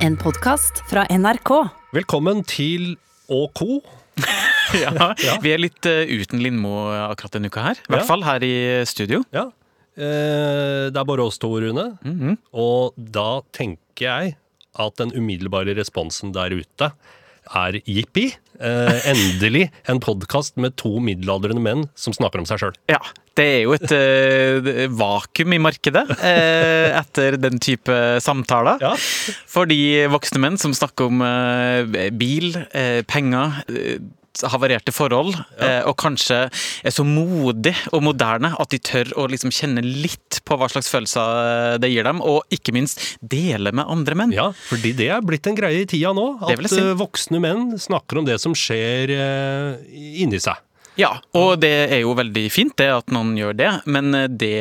En podkast fra NRK. Velkommen til ÅK. Ja, Vi er litt uh, uten Lindmo akkurat denne uka her. I hvert Ja. fall her i studio. Ja. Eh, det er bare oss to, Rune. Mhm. Og da tenker jeg at den umiddelbare responsen der ute er jippi. Eh, endelig en podkast med to middelaldrende menn som snakker om seg sjøl. Ja, Det er jo et eh, vakuum i markedet eh, etter den type samtaler. Ja. For de voksne menn som snakker om eh, bil, eh, penger, eh, havarerte forhold, ja. og kanskje er så modig og moderne at de tør å liksom kjenne litt på hva slags følelser eh, det gir dem, og ikke minst dele med andre menn. ja, fordi det er blitt en greie i tida nå. At si. eh, voksne menn snakker om det som skjer eh, inni seg. Ja, og det er jo veldig fint det at noen gjør det, men eh, det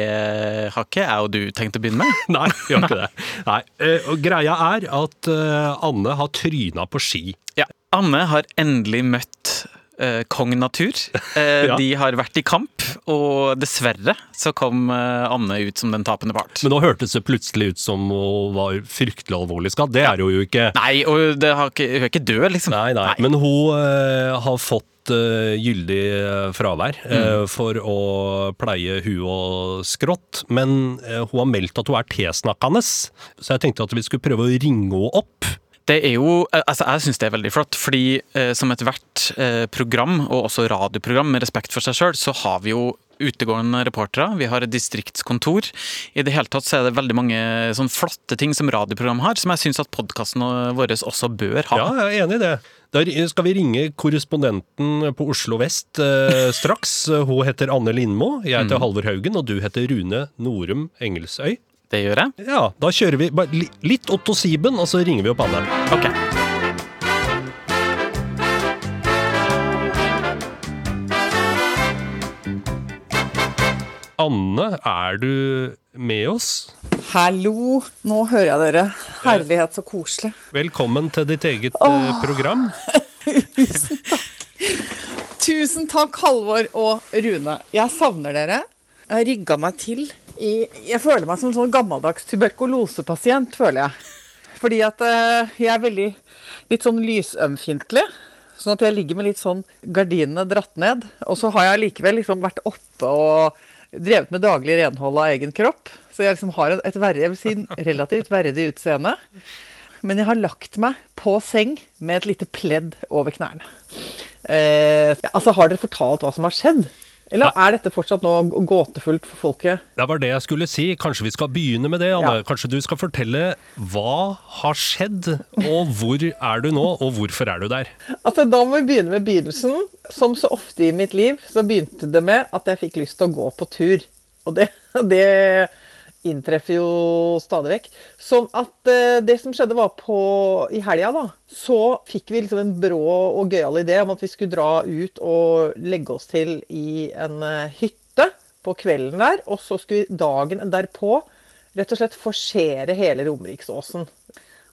har ikke jeg og du tenkt å begynne med. Nei, vi har ikke det. Nei, eh, og Greia er at eh, Anne har tryna på ski. Ja. Anne har endelig møtt uh, kong natur. Uh, Ja. De har vært i kamp, og dessverre så kom uh, Anne ut som den tapende part. Men nå hørtes det plutselig ut som hun var fryktelig alvorlig skadd. Det er hun jo ikke. Nei, og det har ikke, hun er ikke død, liksom. Nei, nei. Men hun har fått eh, gyldig eh, fravær mm. for å pleie hu og skrått. Men eh, hun har meldt at hun er tilsnakkende, så jeg tenkte at vi skulle prøve å ringe henne opp. Det er jo, altså Jeg syns det er veldig flott, fordi eh, som ethvert eh, program, og også radioprogram med respekt for seg sjøl, så har vi jo utegående reportere, vi har et distriktskontor. I det hele tatt så er det veldig mange sånn flotte ting som radioprogram har, som jeg syns at podkasten vår også bør ha. Ja, jeg er enig i det. Da skal vi ringe korrespondenten på Oslo vest eh, straks. Hun heter Anne Lindmo, jeg heter Halvor Haugen, og du heter Rune Norum Engelsøy. Det gjør jeg. Ja, da kjører vi litt Otto Siben, og så ringer vi opp Anne. Ok. Anne, er du med oss? Hallo, nå hører jeg dere. Herlighet, så koselig. Velkommen til ditt eget Åh. program. Tusen takk, Tusen takk, Halvor og Rune. Jeg savner dere. Jeg har rigga meg til i Jeg føler meg som en sånn gammeldags tuberkulosepasient, føler jeg. Fordi at eh, jeg er veldig litt sånn lysømfintlig. Sånn at jeg ligger med litt sånn gardinene dratt ned. Og så har jeg likevel liksom vært oppe og drevet med daglig renhold av egen kropp. Så jeg liksom har et, verre, jeg vil si relativt verdig utseende. Men jeg har lagt meg på seng med et lite pledd over knærne. Eh, altså, Har dere fortalt hva som har skjedd? Eller er dette fortsatt nå gåtefullt for folket? Det var det jeg skulle si. Kanskje vi skal begynne med det, Anne. Ja. Kanskje du skal fortelle hva har skjedd, og hvor er du nå, og hvorfor er du der? Altså, Da må vi begynne med begynnelsen. Som så ofte i mitt liv, så begynte det med at jeg fikk lyst til å gå på tur. Og det, det inntreffer jo stadig vekk. Sånn at eh, det som skjedde var på i helga, da, så fikk vi liksom en brå og gøyal idé om at vi skulle dra ut og legge oss til i en eh, hytte på kvelden der. Og så skulle vi dagen derpå rett og slett forsere hele Romeriksåsen.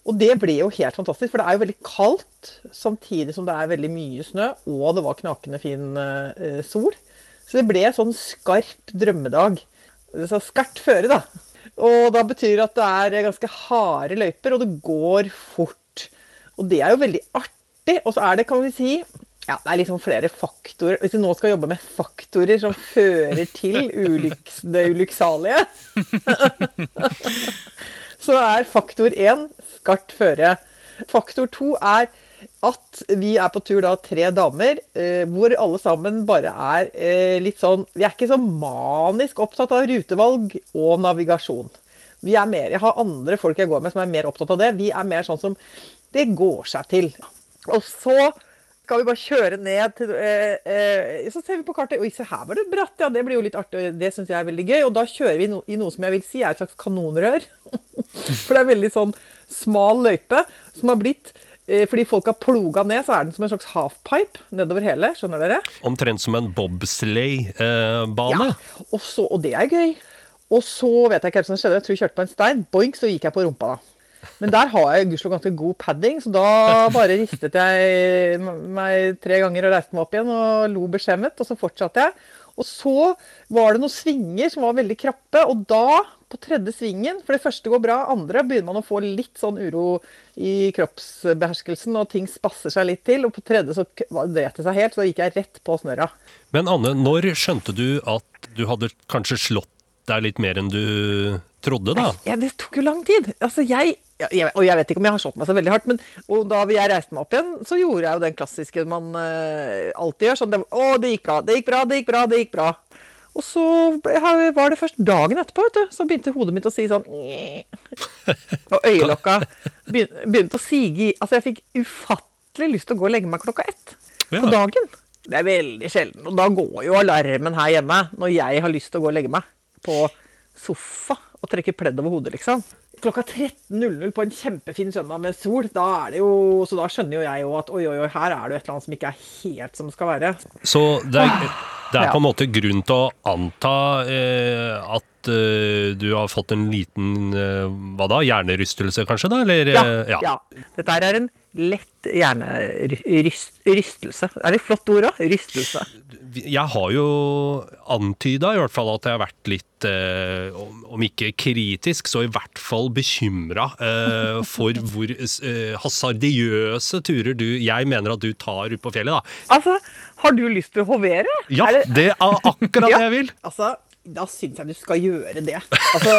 Og det ble jo helt fantastisk, for det er jo veldig kaldt samtidig som det er veldig mye snø, og det var knakende fin eh, sol. Så det ble en sånn skarp drømmedag. Så skarpt føre, da. Og da betyr det at det er ganske harde løyper, og det går fort. Og det er jo veldig artig. Og så er det, kan vi si, ja, det er liksom flere faktorer. Hvis vi nå skal jobbe med faktorer som fører til ulyks, det ulykksalige, så er faktor én skarpt føre. Faktor to er at vi er på tur da tre damer, eh, hvor alle sammen bare er eh, litt sånn Vi er ikke så manisk opptatt av rutevalg og navigasjon. Vi er mer, Jeg har andre folk jeg går med som er mer opptatt av det. Vi er mer sånn som Det går seg til. Og så skal vi bare kjøre ned til eh, eh, Så ser vi på kartet. Oi, se her var det bratt. Ja, det blir jo litt artig. Det syns jeg er veldig gøy. Og da kjører vi no, i noe som jeg vil si er et slags kanonrør. For det er veldig sånn smal løype som har blitt fordi folk har ploga ned, så er den som en slags halfpipe nedover hele. Skjønner dere? Omtrent som en bobsleigh-bane. Ja, og, så, og det er gøy. Og så vet jeg ikke helt som skjedde. Jeg tror jeg kjørte på en stein. Boink, så gikk jeg på rumpa, da. Men der har jeg gudskjelov ganske god padding, så da bare ristet jeg meg tre ganger og reiste meg opp igjen og lo beskjemmet, og så fortsatte jeg. Og så var det noen svinger som var veldig krappe, og da på tredje svingen. For det første går bra. Andre begynner man å få litt sånn uro i kroppsbeherskelsen, og ting spasser seg litt til. Og på tredje så dret det seg helt, så da gikk jeg rett på snørra. Men Anne, når skjønte du at du hadde kanskje slått deg litt mer enn du trodde, da? Ja, det tok jo lang tid. Altså, jeg, ja, jeg Og jeg vet ikke om jeg har slått meg så veldig hardt, men og da jeg reiste meg opp igjen, så gjorde jeg jo den klassiske man uh, alltid gjør. Sånn det, Å, det gikk bra, det gikk bra, det gikk bra, det gikk bra. Og så var det først dagen etterpå, vet du, så begynte hodet mitt å si sånn Og øyelokka begyn- begynte å sige i Altså, jeg fikk ufattelig lyst til å gå og legge meg klokka ett på dagen. Det er veldig sjelden. Og da går jo alarmen her hjemme når jeg har lyst til å gå og legge meg på sofa og trekke pledd over hodet, liksom. Klokka 13.00 på en kjempefin søndag med sol, da er det jo Så da skjønner jo jeg jo at oi, oi, oi, her er det jo et eller annet som ikke er helt som det skal være. Så det er, det er på en måte grunn til å anta eh, at eh, du har fått en liten eh, hva da, hjernerystelse kanskje, da? Eller, Ja, ja. ja. Dette er en lett hjernerystelse. Er det et flott ord òg? Rystelse. Jeg har jo antyda i hvert fall at jeg har vært litt, eh, om, ikke kritisk, så i hvert fall bekymra eh, for hvor eh, hasardiøse turer du Jeg mener at du tar ut på fjellet, da. Altså, har du lyst til å hovere? Ja, Er det- det er akkurat Ja. det jeg vil! Altså, da syns jeg du skal gjøre det. Altså,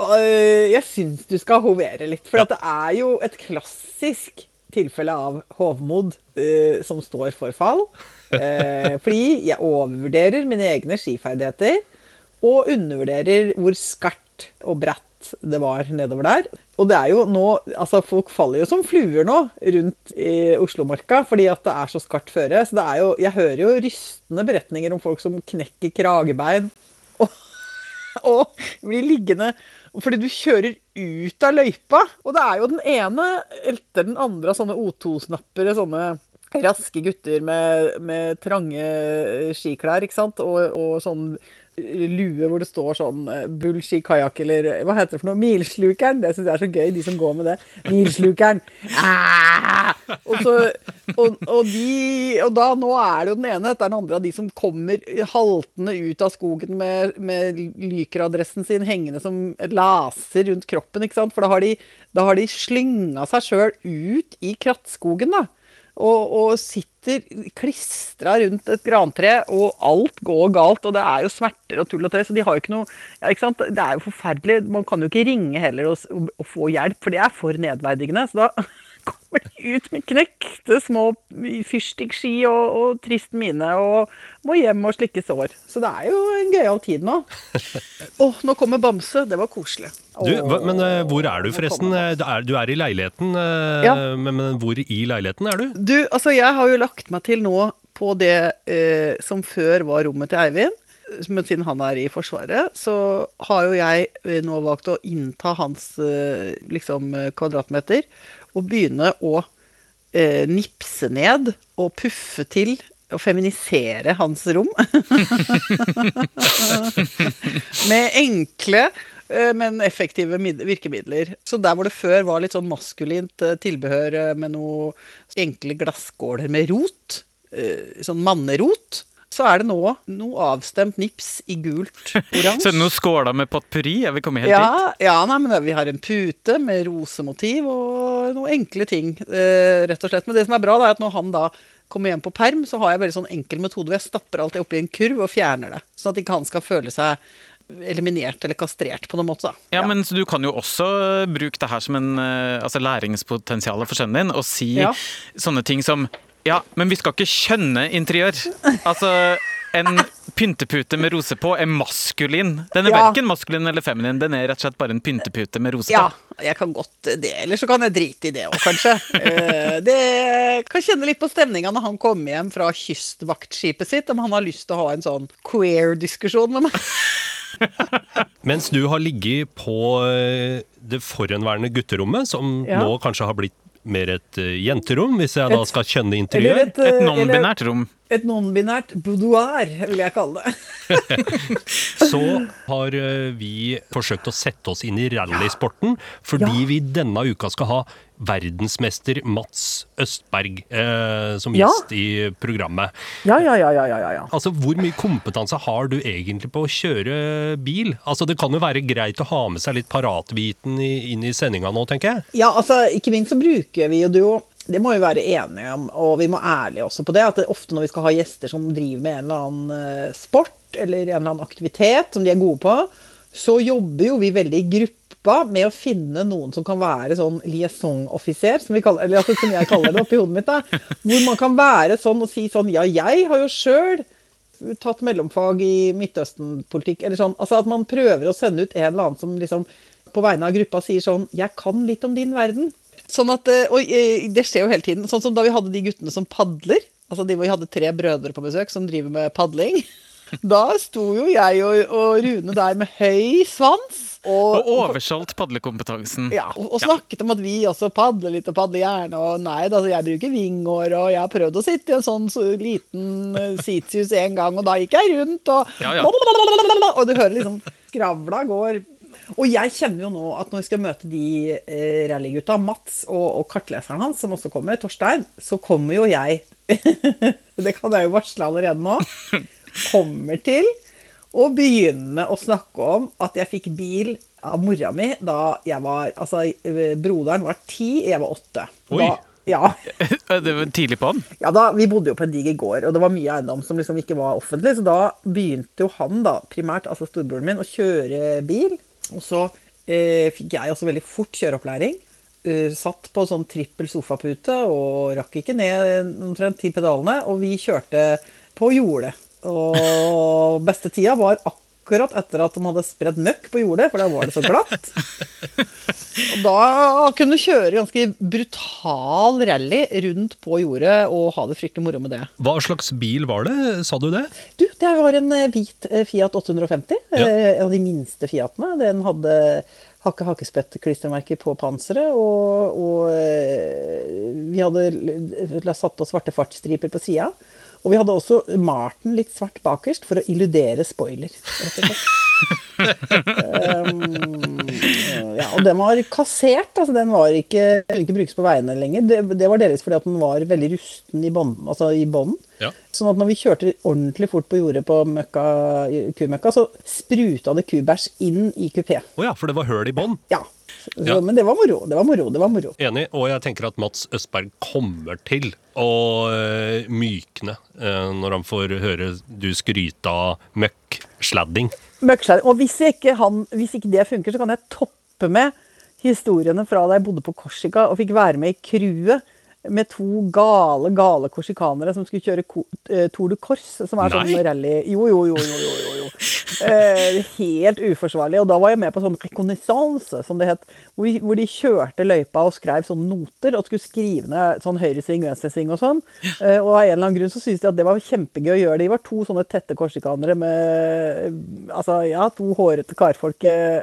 øh, jeg syns du skal hovere litt. For at det er jo et klassisk tilfelle av hovmod uh, som står for fall. Uh, fordi jeg overvurderer mine egne skiferdigheter. Og undervurderer hvor skarpt og bratt det var nedover der. Og det er jo nå Altså, folk faller jo som fluer nå rundt i Oslomarka fordi at det er så skarpt føre. Så det er jo Jeg hører jo rystende beretninger om folk som knekker kragebein og, og blir liggende fordi du kjører ut av løypa. Og det er jo den ene etter den andre av sånne O2-snappere, sånne raske gutter med, med trange skiklær, ikke sant, og, og sånn lue hvor det står sånn bullshit Bull kajakk eller hva heter det for noe? Milslukeren. Det syns jeg er så gøy, de som går med det. Milslukeren. Ah! Og, så, og, og, de, og da nå er det jo den ene etter den andre av de som kommer haltende ut av skogen med, med lykeradressen sin hengende som laser rundt kroppen, ikke sant. For da har de, da de slynga seg sjøl ut i krattskogen, da. Og, og sitter klistra rundt et grantre, og alt går galt. Og det er jo smerter og tull og tøy, så de har jo ikke noe ja, ikke sant? Det er jo forferdelig. Man kan jo ikke ringe heller og, og, få hjelp, for det er for nedverdigende. Så da kommer de ut med knekte små fyrstikkski og, og trist mine og må hjem og slikke sår. Så det er jo en gøyal tid nå. Å, nå kommer Bamse. Det var koselig. Du, men eh, hvor er du forresten? Eh, Du er, du er i leiligheten, eh, Ja. men, men hvor i leiligheten er du? Du, altså jeg har jo lagt meg til nå på det eh, som før var rommet til Eivind. Men siden han er i Forsvaret, så har jo jeg nå valgt å innta hans liksom kvadratmeter. Og begynne å eh, nipse ned og puffe til og feminisere hans rom. Med enkle, eh, men effektive virkemidler. Så der hvor det før var litt sånn maskulint eh, tilbehør eh, med noen enkle glasskåler med rot, sånn mannerot, så er det nå noe avstemt nips i gult Så er det oransje. noen skåler med potpurri? Er vi kommet helt dit. Ja, ja nei, men vi har en pute med rosemotiv og noen enkle ting, eh, rett og slett. Men det som er bra, det er at når han da kommer hjem på perm, så har jeg veldig sånn enkel metode hvor jeg stapper alt det oppi en kurv og fjerner det. Sånn at ikke han skal føle seg eliminert eller kastrert på noen måte. da. Ja, men så Du kan jo også bruke det her som en eh, altså læringspotensial for sønnen din, og si Ja. sånne ting som Ja, men vi skal ikke skjønne interiør. Altså, en pyntepute med rose på er maskulin. Den er Ja. verken maskulin eller feminin, den er rett og slett bare en pyntepute med rose på. Ja, jeg kan godt det. Eller så kan jeg drite i det òg, kanskje. Eh, det kan kjenne litt på stemninga når han kommer hjem fra kystvaktskipet sitt, om han har lyst til å ha en sånn queer-diskusjon med meg. Mens du har ligget på eh, det forhenværende gutterommet, som Ja. nå kanskje har blitt mer et eh, jenterom, hvis jeg da skal kjenne intervjuet. et, Et non-binært rom. Et non-binært boudoir, vil jeg kalle det. Så har eh, vi forsøkt å sette oss inn i rallysporten, fordi Ja. vi denne uka skal ha verdensmester Mats Østberg eh, som Ja. gjest i programmet. Ja, ja, ja, ja, ja, ja. Altså, Hvor mye kompetanse har du egentlig på å kjøre bil? Altså, Det kan jo være greit å ha med seg litt paratviten i, inn i sendinga nå, tenker jeg. Ja, altså, ikke minst så bruker vi jo det må vi være enige om, og vi må ærlige også på det. At det ofte når vi skal ha gjester som driver med en eller annen eh, sport eller en eller annen aktivitet som de er gode på, så jobber jo vi veldig i gruppa med å finne noen som kan være sånn liaison-offiser, som, eller altså, som jeg kaller det oppi hodet mitt. da, Hvor man kan være sånn og si sånn Ja, jeg har jo sjøl tatt mellomfag i Midtøsten-politikk. eller sånn, altså At man prøver å sende ut en eller annen som liksom på vegne av gruppa sier sånn 'Jeg kan litt om din verden'. Sånn at, eh, Og eh, det skjer jo hele tiden. Sånn som da vi hadde de guttene som padler. altså de, hvor Vi hadde tre brødre på besøk som driver med padling. Da sto jo jeg og, og Rune der med høy svans. Og Og, oversolgt padlekompetansen. ja, og, og snakket om at vi også padler litt og padler gjerne. Og nei, da, jeg bruker vingår, og jeg har prøvd å sitte i en sånn så liten uh, Sitius en gang, og da gikk jeg rundt, og Ja, ja. Og du hører liksom skravla går. Og jeg kjenner jo nå at når vi skal møte de eh, rallygutta, Mats og, og kartleseren hans, som også kommer, Torstein, så kommer jo jeg Det kan jeg jo varsle allerede nå. Kommer til å begynne å snakke om at jeg fikk bil av mora mi da jeg var Altså, eh, broderen var ti, jeg var åtte. Oi. Da, ja. Det var tidlig på han? Ja, da, Vi bodde jo på en diger gård, og det var mye eiendom som liksom ikke var offentlig. Så da begynte jo han, da, primært, altså storebroren min, å kjøre bil. Og så eh, fikk jeg også veldig fort kjøreopplæring. Uh, satt på sånn trippel sofapute og rakk ikke ned omtrent ti pedalene. Og vi kjørte på jordet. Og beste tida var akkurat etter at de hadde spredd møkk på jordet, for da var det så glatt. Og da kunne du kjøre ganske brutal rally rundt på jordet og ha det fryktelig moro med det. Hva slags bil var det, sa du det? Du, det var en eh, hvit eh, Fiat 850. Ja. eh, En av de minste Fiatene. Den hadde hakke-hakkespett-klistremerker på panseret, og, og vi hadde satt på svarte fartsstriper på sida. Og vi hadde også Marten litt svart bakerst for å illudere spoiler. rett og slett. um, ja, og den var kassert. altså Den var ikke, kunne ikke brukes på veiene lenger. Det, det var delvis fordi at den var veldig rusten i bånden. Altså i bånden. Ja. Sånn at når vi kjørte ordentlig fort på jordet på møkka, kumøkka, så spruta det kubæsj inn i kupé. Å ja, for det var høl i bånn. Ja. Så, Ja. Men det var moro. Det var moro. det var moro. Enig. Og jeg tenker at Mats Østberg kommer til å eh, mykne eh, når han får høre du skryte av møkk-sladding. Og hvis ikke, han, hvis ikke det funker, så kan jeg toppe med historiene fra da jeg bodde på Korsika og fikk være med i crewet med to gale, gale korsikanere som skulle kjøre eh, Tour de Corse, som er sånn Nei. rally Jo, jo, jo, jo, jo, jo, jo. Eh, helt uforsvarlig. Og da var jeg med på sånn reconnaissance, som det het, hvor, hvor de kjørte løypa og skrev sånne noter og skulle skrive ned sånn høyresving, venstresving og sånn. Eh, og av en eller annen grunn så syntes de at det var kjempegøy å gjøre. De var to sånne tette korsikanere med Altså, ja, to hårete karfolk. eh,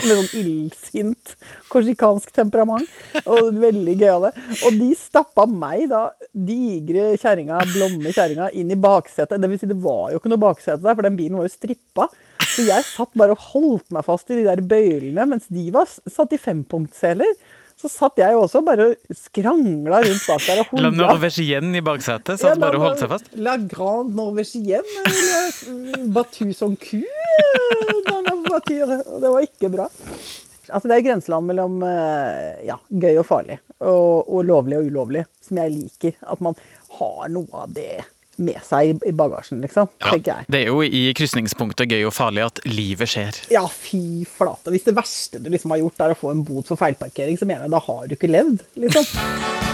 med sånn illsint korsikansk temperament. Og veldig gøyale. Og de stappa meg, da, digre kjerringa, blonde kjerringa, inn i baksetet. Det vil si, det var jo ikke noe baksete der, for den bilen var jo strippa. Så jeg satt bare og holdt meg fast i de der bøylene, mens de var satt i fempunktsseler. Så satt jeg også bare og skrangla rundt bak der og La hoia. I baksetet, Satt Ja, bare og holdt seg fast. La Grande Norvégienne. eller Battu voiture. Og Det var ikke bra. Altså Det er grenseland mellom eh, ja, gøy og farlig, og, og lovlig og ulovlig, som jeg liker. At man har noe av det med seg i- bagasjen, liksom. tenker jeg. Det er jo i krysningspunktet gøy og farlig at livet skjer. Ja, fy flate. Hvis det verste du liksom har gjort, er å få en bot for feilparkering, så mener jeg da har du ikke levd, liksom.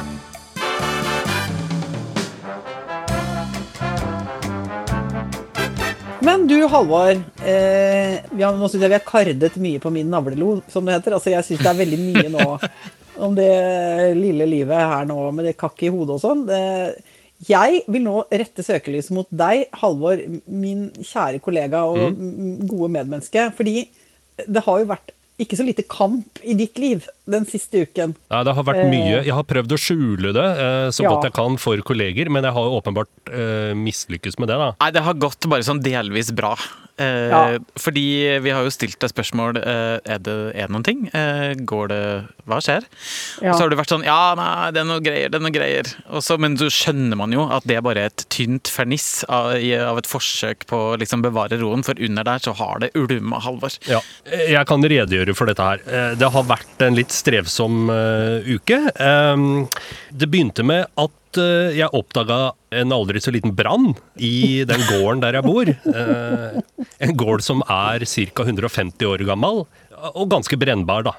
Men du, Halvor. Eh, vi har, vi har kardet mye på min navlelo, som det heter. Altså, jeg syns det er veldig mye nå om det lille livet her nå med det kakket i hodet og sånn. Det- Jeg vil nå rette søkelyset mot deg, Halvor, min kjære kollega og mm. gode medmenneske. Fordi det har jo vært ikke så lite kamp i ditt liv den siste uken. Nei, det har vært mye. Jeg har prøvd å skjule det eh, så Ja. godt jeg kan for kolleger, men jeg har jo åpenbart eh, mislykkes med det, da. Nei, det har gått bare sånn delvis bra. Eh, Ja. Fordi vi har jo stilt deg spørsmål eh, Er det er noen ting. Eh, går det Hva skjer? Ja. Og så har du vært sånn Ja, nei, det er noe greier, det er noe greier. Også, men så skjønner man jo at det er bare et tynt ferniss av, av et forsøk på å liksom bevare roen, for under der så har det ulma, Halvor. Ja, jeg kan redegjøre for dette her. Det har vært en litt strevsom uke. Ehm, Det begynte med at eh, jeg oppdaga en aldri så liten brann i den gården der jeg bor. Eh, En gård som er ca. 150 år gammel, og ganske brennbar, da.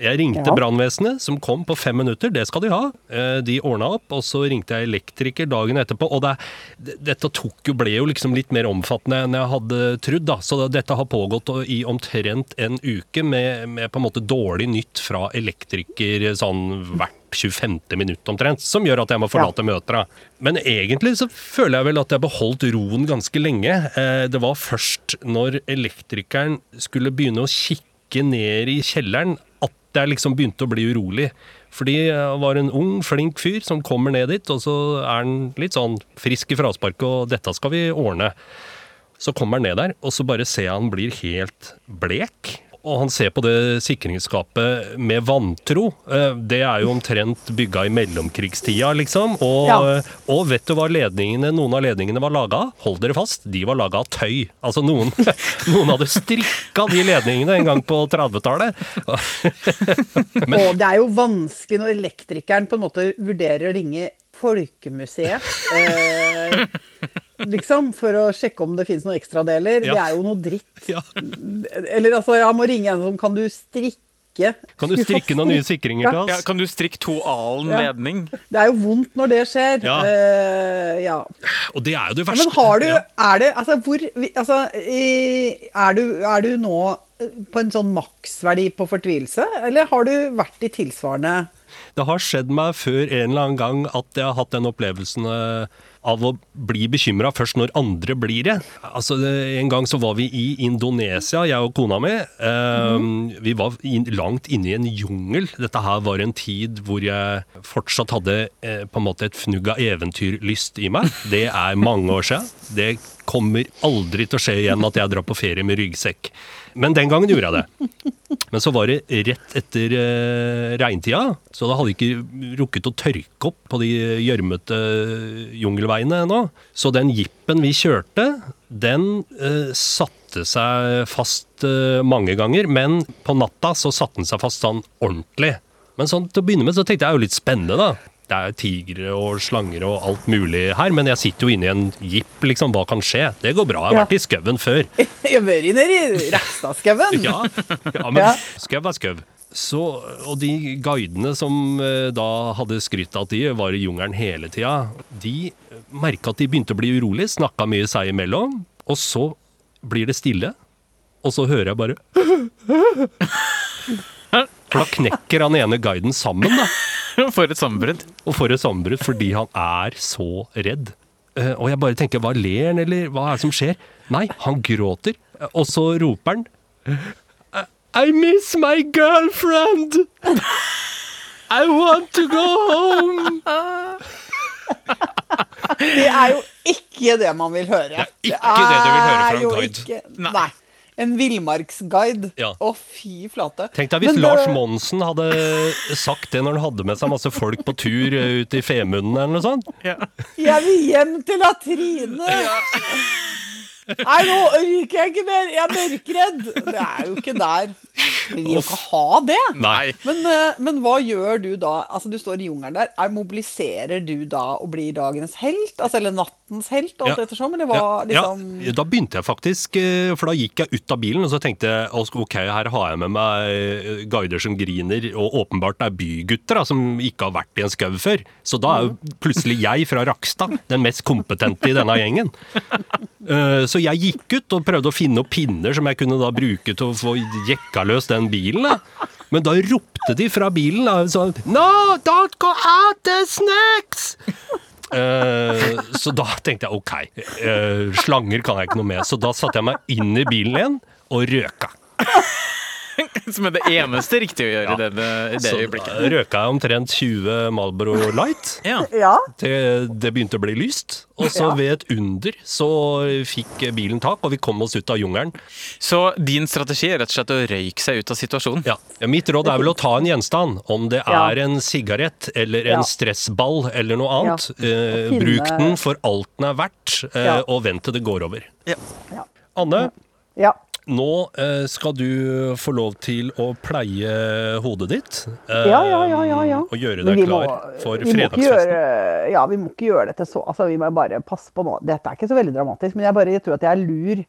Jeg ringte Ja. brannvesenet, som kom på fem minutter. Det skal de ha. Eh, De ordna opp, og så ringte jeg elektriker dagen etterpå. Og det, det- dette jo, ble jo liksom litt mer omfattende enn jeg hadde trodd. da. Så dette har pågått i omtrent en uke med, med på en måte dårlig nytt fra elektriker sånn hvert 25. minutt omtrent, som gjør at jeg må forlate ja. da. Men egentlig så føler jeg vel at jeg beholdt roen ganske lenge. Eh, Det var først når elektrikeren skulle begynne å kikke ned i kjelleren at jeg liksom begynte å bli urolig. Fordi jeg var en ung, flink fyr som kommer ned dit, og så er han litt sånn frisk i frasparket, og dette skal vi ordne. Så kommer han ned der, og så bare ser jeg han blir helt blek. Og han ser på det sikringsskapet med vantro. Eh, Det er jo omtrent bygga i mellomkrigstida, liksom. Og, Ja. og vet du hva ledningene, noen av ledningene var laga av? Hold dere fast, de var laga av tøy. Altså noen, noen hadde strikka de ledningene en gang på 30-tallet. Og det er jo vanskelig når elektrikeren på en måte vurderer å ringe Folkemuseet. Eh, liksom, for å sjekke om det finnes noen ekstradeler. Ja. Det er jo noe dritt. Ja. Eller altså, jeg må ringe en som Kan du strikke? Kan du strikke noen nye sikringer til Ja, oss? kan du strikke to alen Ja. ledning? Det er jo vondt når det skjer. Ja. Eh, ja. Og det er jo det verste. Men har du Ja. Er det Altså, hvor Altså, i- er du, er du nå på en sånn maksverdi på fortvilelse, eller har du vært i tilsvarende Det har skjedd meg før en eller annen gang at jeg har hatt den opplevelsen eh, av å bli bekymra først når andre blir det. Altså, En gang så var vi i Indonesia, jeg og kona mi. Eh, Vi var langt inne i en jungel. Dette her var en tid hvor jeg fortsatt hadde eh, på en måte et fnugg av eventyrlyst i meg. Det er mange år siden. Det kommer aldri til å skje igjen at jeg drar på ferie med ryggsekk. Men den gangen gjorde jeg det. Men så var det rett etter eh, regntida, så da hadde ikke rukket å tørke opp på de gjørmete jungelveiene ennå. Så den jeepen vi kjørte, den eh, satte seg fast eh, mange ganger, men på natta så satte den seg fast sånn ordentlig. Men sånn til å begynne med så tenkte jeg jo litt spennende, da. Det er tigre og slanger og alt mulig her, men jeg sitter jo inne i en jeep, liksom. Hva kan skje? Det går bra. Jeg har vært i skauen før. Jeg har vært nede i Rekstadskauen. Ja, ja men Ja. skau er skau. Så, og de guidene som eh, da hadde skrytt av at de var i jungelen hele tida, de merka at de begynte å bli urolige, snakka mye seg imellom, og så blir det stille, og så hører jeg bare For da knekker han ene guiden sammen, da. For et sammenbrudd. Og får et sammenbrudd fordi han er så redd. Eh, Og jeg bare tenker, hva ler han, eller hva er det som skjer? Nei, han gråter, og så roper han I, miss my girlfriend! I want to go home! Det er jo ikke det man vil høre. Det er ikke det du vil høre fra en ikke- Nei. En villmarksguide. Ja. Å, fy flate. Tenk deg hvis det... Lars Monsen hadde sagt det når han hadde med seg masse folk på tur eh, ut i Femunden eller noe sånt. Ja. Jeg vil hjem til Latrine! Nei, nå ryker jeg ikke mer! Jeg er mørkredd! Det er jo ikke der. Vi vil jo ikke ha det. Nei. Men, eh, men hva gjør du da? Altså, Du står i jungelen der. Er, mobiliserer du da og blir dagens helt? Altså, eller nattens helt, alt Ja. ettersom? Eller hva, Ja, liksom ja, da begynte jeg faktisk, eh, for da gikk jeg ut av bilen og så tenkte jeg ok, her har jeg med meg eh, guider som griner, og åpenbart er bygutter da, som ikke har vært i en skau før. Så da er jo plutselig jeg fra Rakstad den mest kompetente i denne gjengen. Så jeg gikk ut og prøvde å finne opp pinner som jeg kunne da bruke til å få jekka løs den bilen. da. Men da ropte de fra bilen da, sånn No, don't go out, there's snacks! Uh, så da tenkte jeg ok, uh, slanger kan jeg ikke noe med. Så da satte jeg meg inn i bilen igjen og røka. Som er det eneste riktige å gjøre i det, i det øyeblikket. da røka jeg omtrent 20 Malboro Light Ja. Ja. til det begynte å bli lyst. Og så Ja. ved et under så fikk bilen tak, og vi kom oss ut av jungelen. Så din strategi er rett og slett å røyke seg ut av situasjonen? Ja. Mitt råd er vel å ta en gjenstand, om det Ja. er en sigarett eller en Ja. stressball eller noe annet. Ja. Eh, Finne- bruk den for alt den er verdt, eh, Ja. og vent til det går over. Ja. Ja. Anne, ja. Nå eh, skal du få lov til å pleie hodet ditt. eh, Ja, ja, ja, ja, ja. Og gjøre deg må- klar for vi må ikke fredagsfesten. Gjøre, ja, vi må ikke gjøre dette så Altså, vi må bare passe på nå. Dette er ikke så veldig dramatisk, men jeg bare jeg tror at jeg er lur.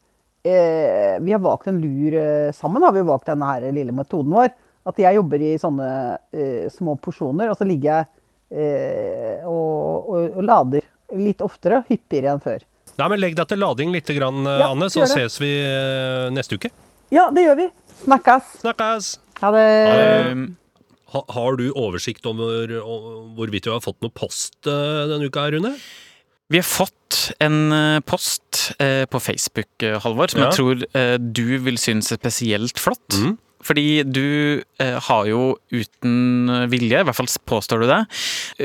Eh, vi har valgt en lur eh, sammen, har vi valgt denne her lille metoden vår. At jeg jobber i sånne eh, små porsjoner, og så ligger jeg eh, og, og, og lader litt oftere, hyppigere enn før. Nei, men Legg deg til lading litt, grann, eh, Ja, Anne, så ses vi eh, neste uke. Ja, det gjør vi. Snakkes. Snakkes! Ha det. Um, Ha, har du oversikt over hvorvidt du har fått noe post eh, denne uka, Rune? Vi har fått en post på Facebook, Halvor, som Ja. jeg tror du vil synes er spesielt flott. Mm. Fordi du har jo uten vilje, i hvert fall påstår du det,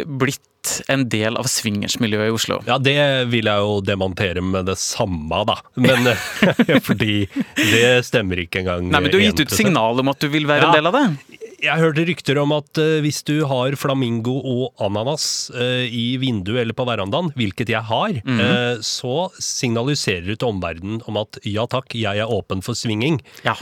blitt en del av swingersmiljøet i Oslo. Ja, det vil jeg jo demontere med det samme, da. Men fordi det stemmer ikke engang. Nei, men Du har gitt ut signal om at du vil være Ja. en del av det. Jeg hørte rykter om at eh, hvis du har flamingo og ananas eh, i vinduet eller på verandaen, hvilket jeg har, mm -hmm. så signaliserer du til omverdenen om at ja takk, jeg er åpen for svinging. Ja.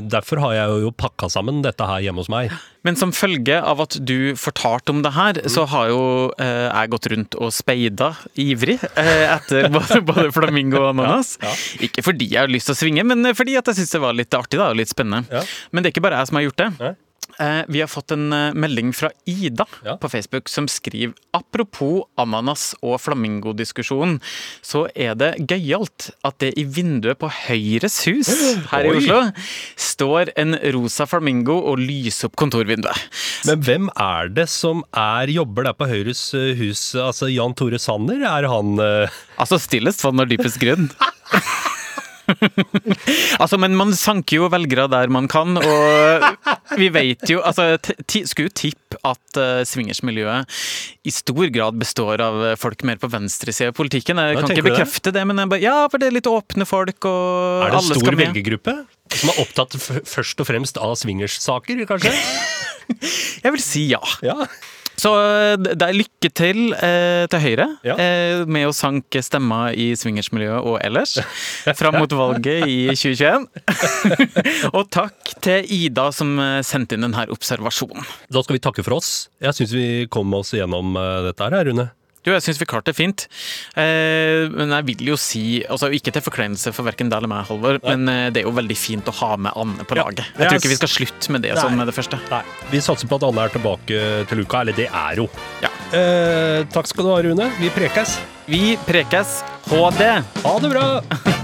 Derfor har jeg jo pakka sammen dette her hjemme hos meg. Men som følge av at du fortalte om det her, så har jo eh, jeg gått rundt og speida ivrig eh, etter både, både flamingo og ananas. Ja, Ikke fordi jeg har lyst til å svinge, men fordi at jeg syns det var litt artig da, og litt spennende. Ja. Men det er ikke bare jeg som har gjort det. Eh, vi har fått en eh, melding fra Ida Ja. på Facebook som skriver apropos ananas- og flamingodiskusjonen, så er det gøyalt at det i vinduet på Høyres hus her i Oslo står en rosa flamingo og lyser opp kontorvinduet. Men hvem er det som er jobber der på Høyres eh, hus? Altså Jan Tore Sanner, er han uh... Altså stillest vann og dypest grunn. altså, men man sanker jo velgere der man kan, og vi vet jo altså, Skulle jo tippe at uh, swingersmiljøet i stor grad består av eh, folk mer på venstresida i politikken. Jeg Ja, kan ikke bekrefte det? det, men jeg bare, ja, for det er litt åpne folk, og Er det en stor velgergruppe? Som er opptatt først og fremst av swingerssaker, kanskje? Jeg vil si ja. Ja. Så eh, det er lykke til eh, til Høyre Ja. eh, med å sanke stemmer i swingersmiljøet og ellers fram mot valget i 2021. og takk til Ida som eh, sendte inn denne observasjonen. Da skal vi takke for oss. Jeg syns vi kom oss gjennom eh, dette her, Rune. Du, jeg syns vi klarte det fint. Eh, men jeg vil jo si, altså ikke til forkleinelse for verken deg eller meg, Halvor, men eh, det er jo veldig fint å ha med Anne på laget. Jeg tror ikke vi skal slutte med det som sånn, med det første. Nei, Vi satser på at alle er tilbake til uka. Eller det er jo. Ja. Eh, takk skal du ha, Rune. Vi prekes. Vi prekes. HD! Ha det bra!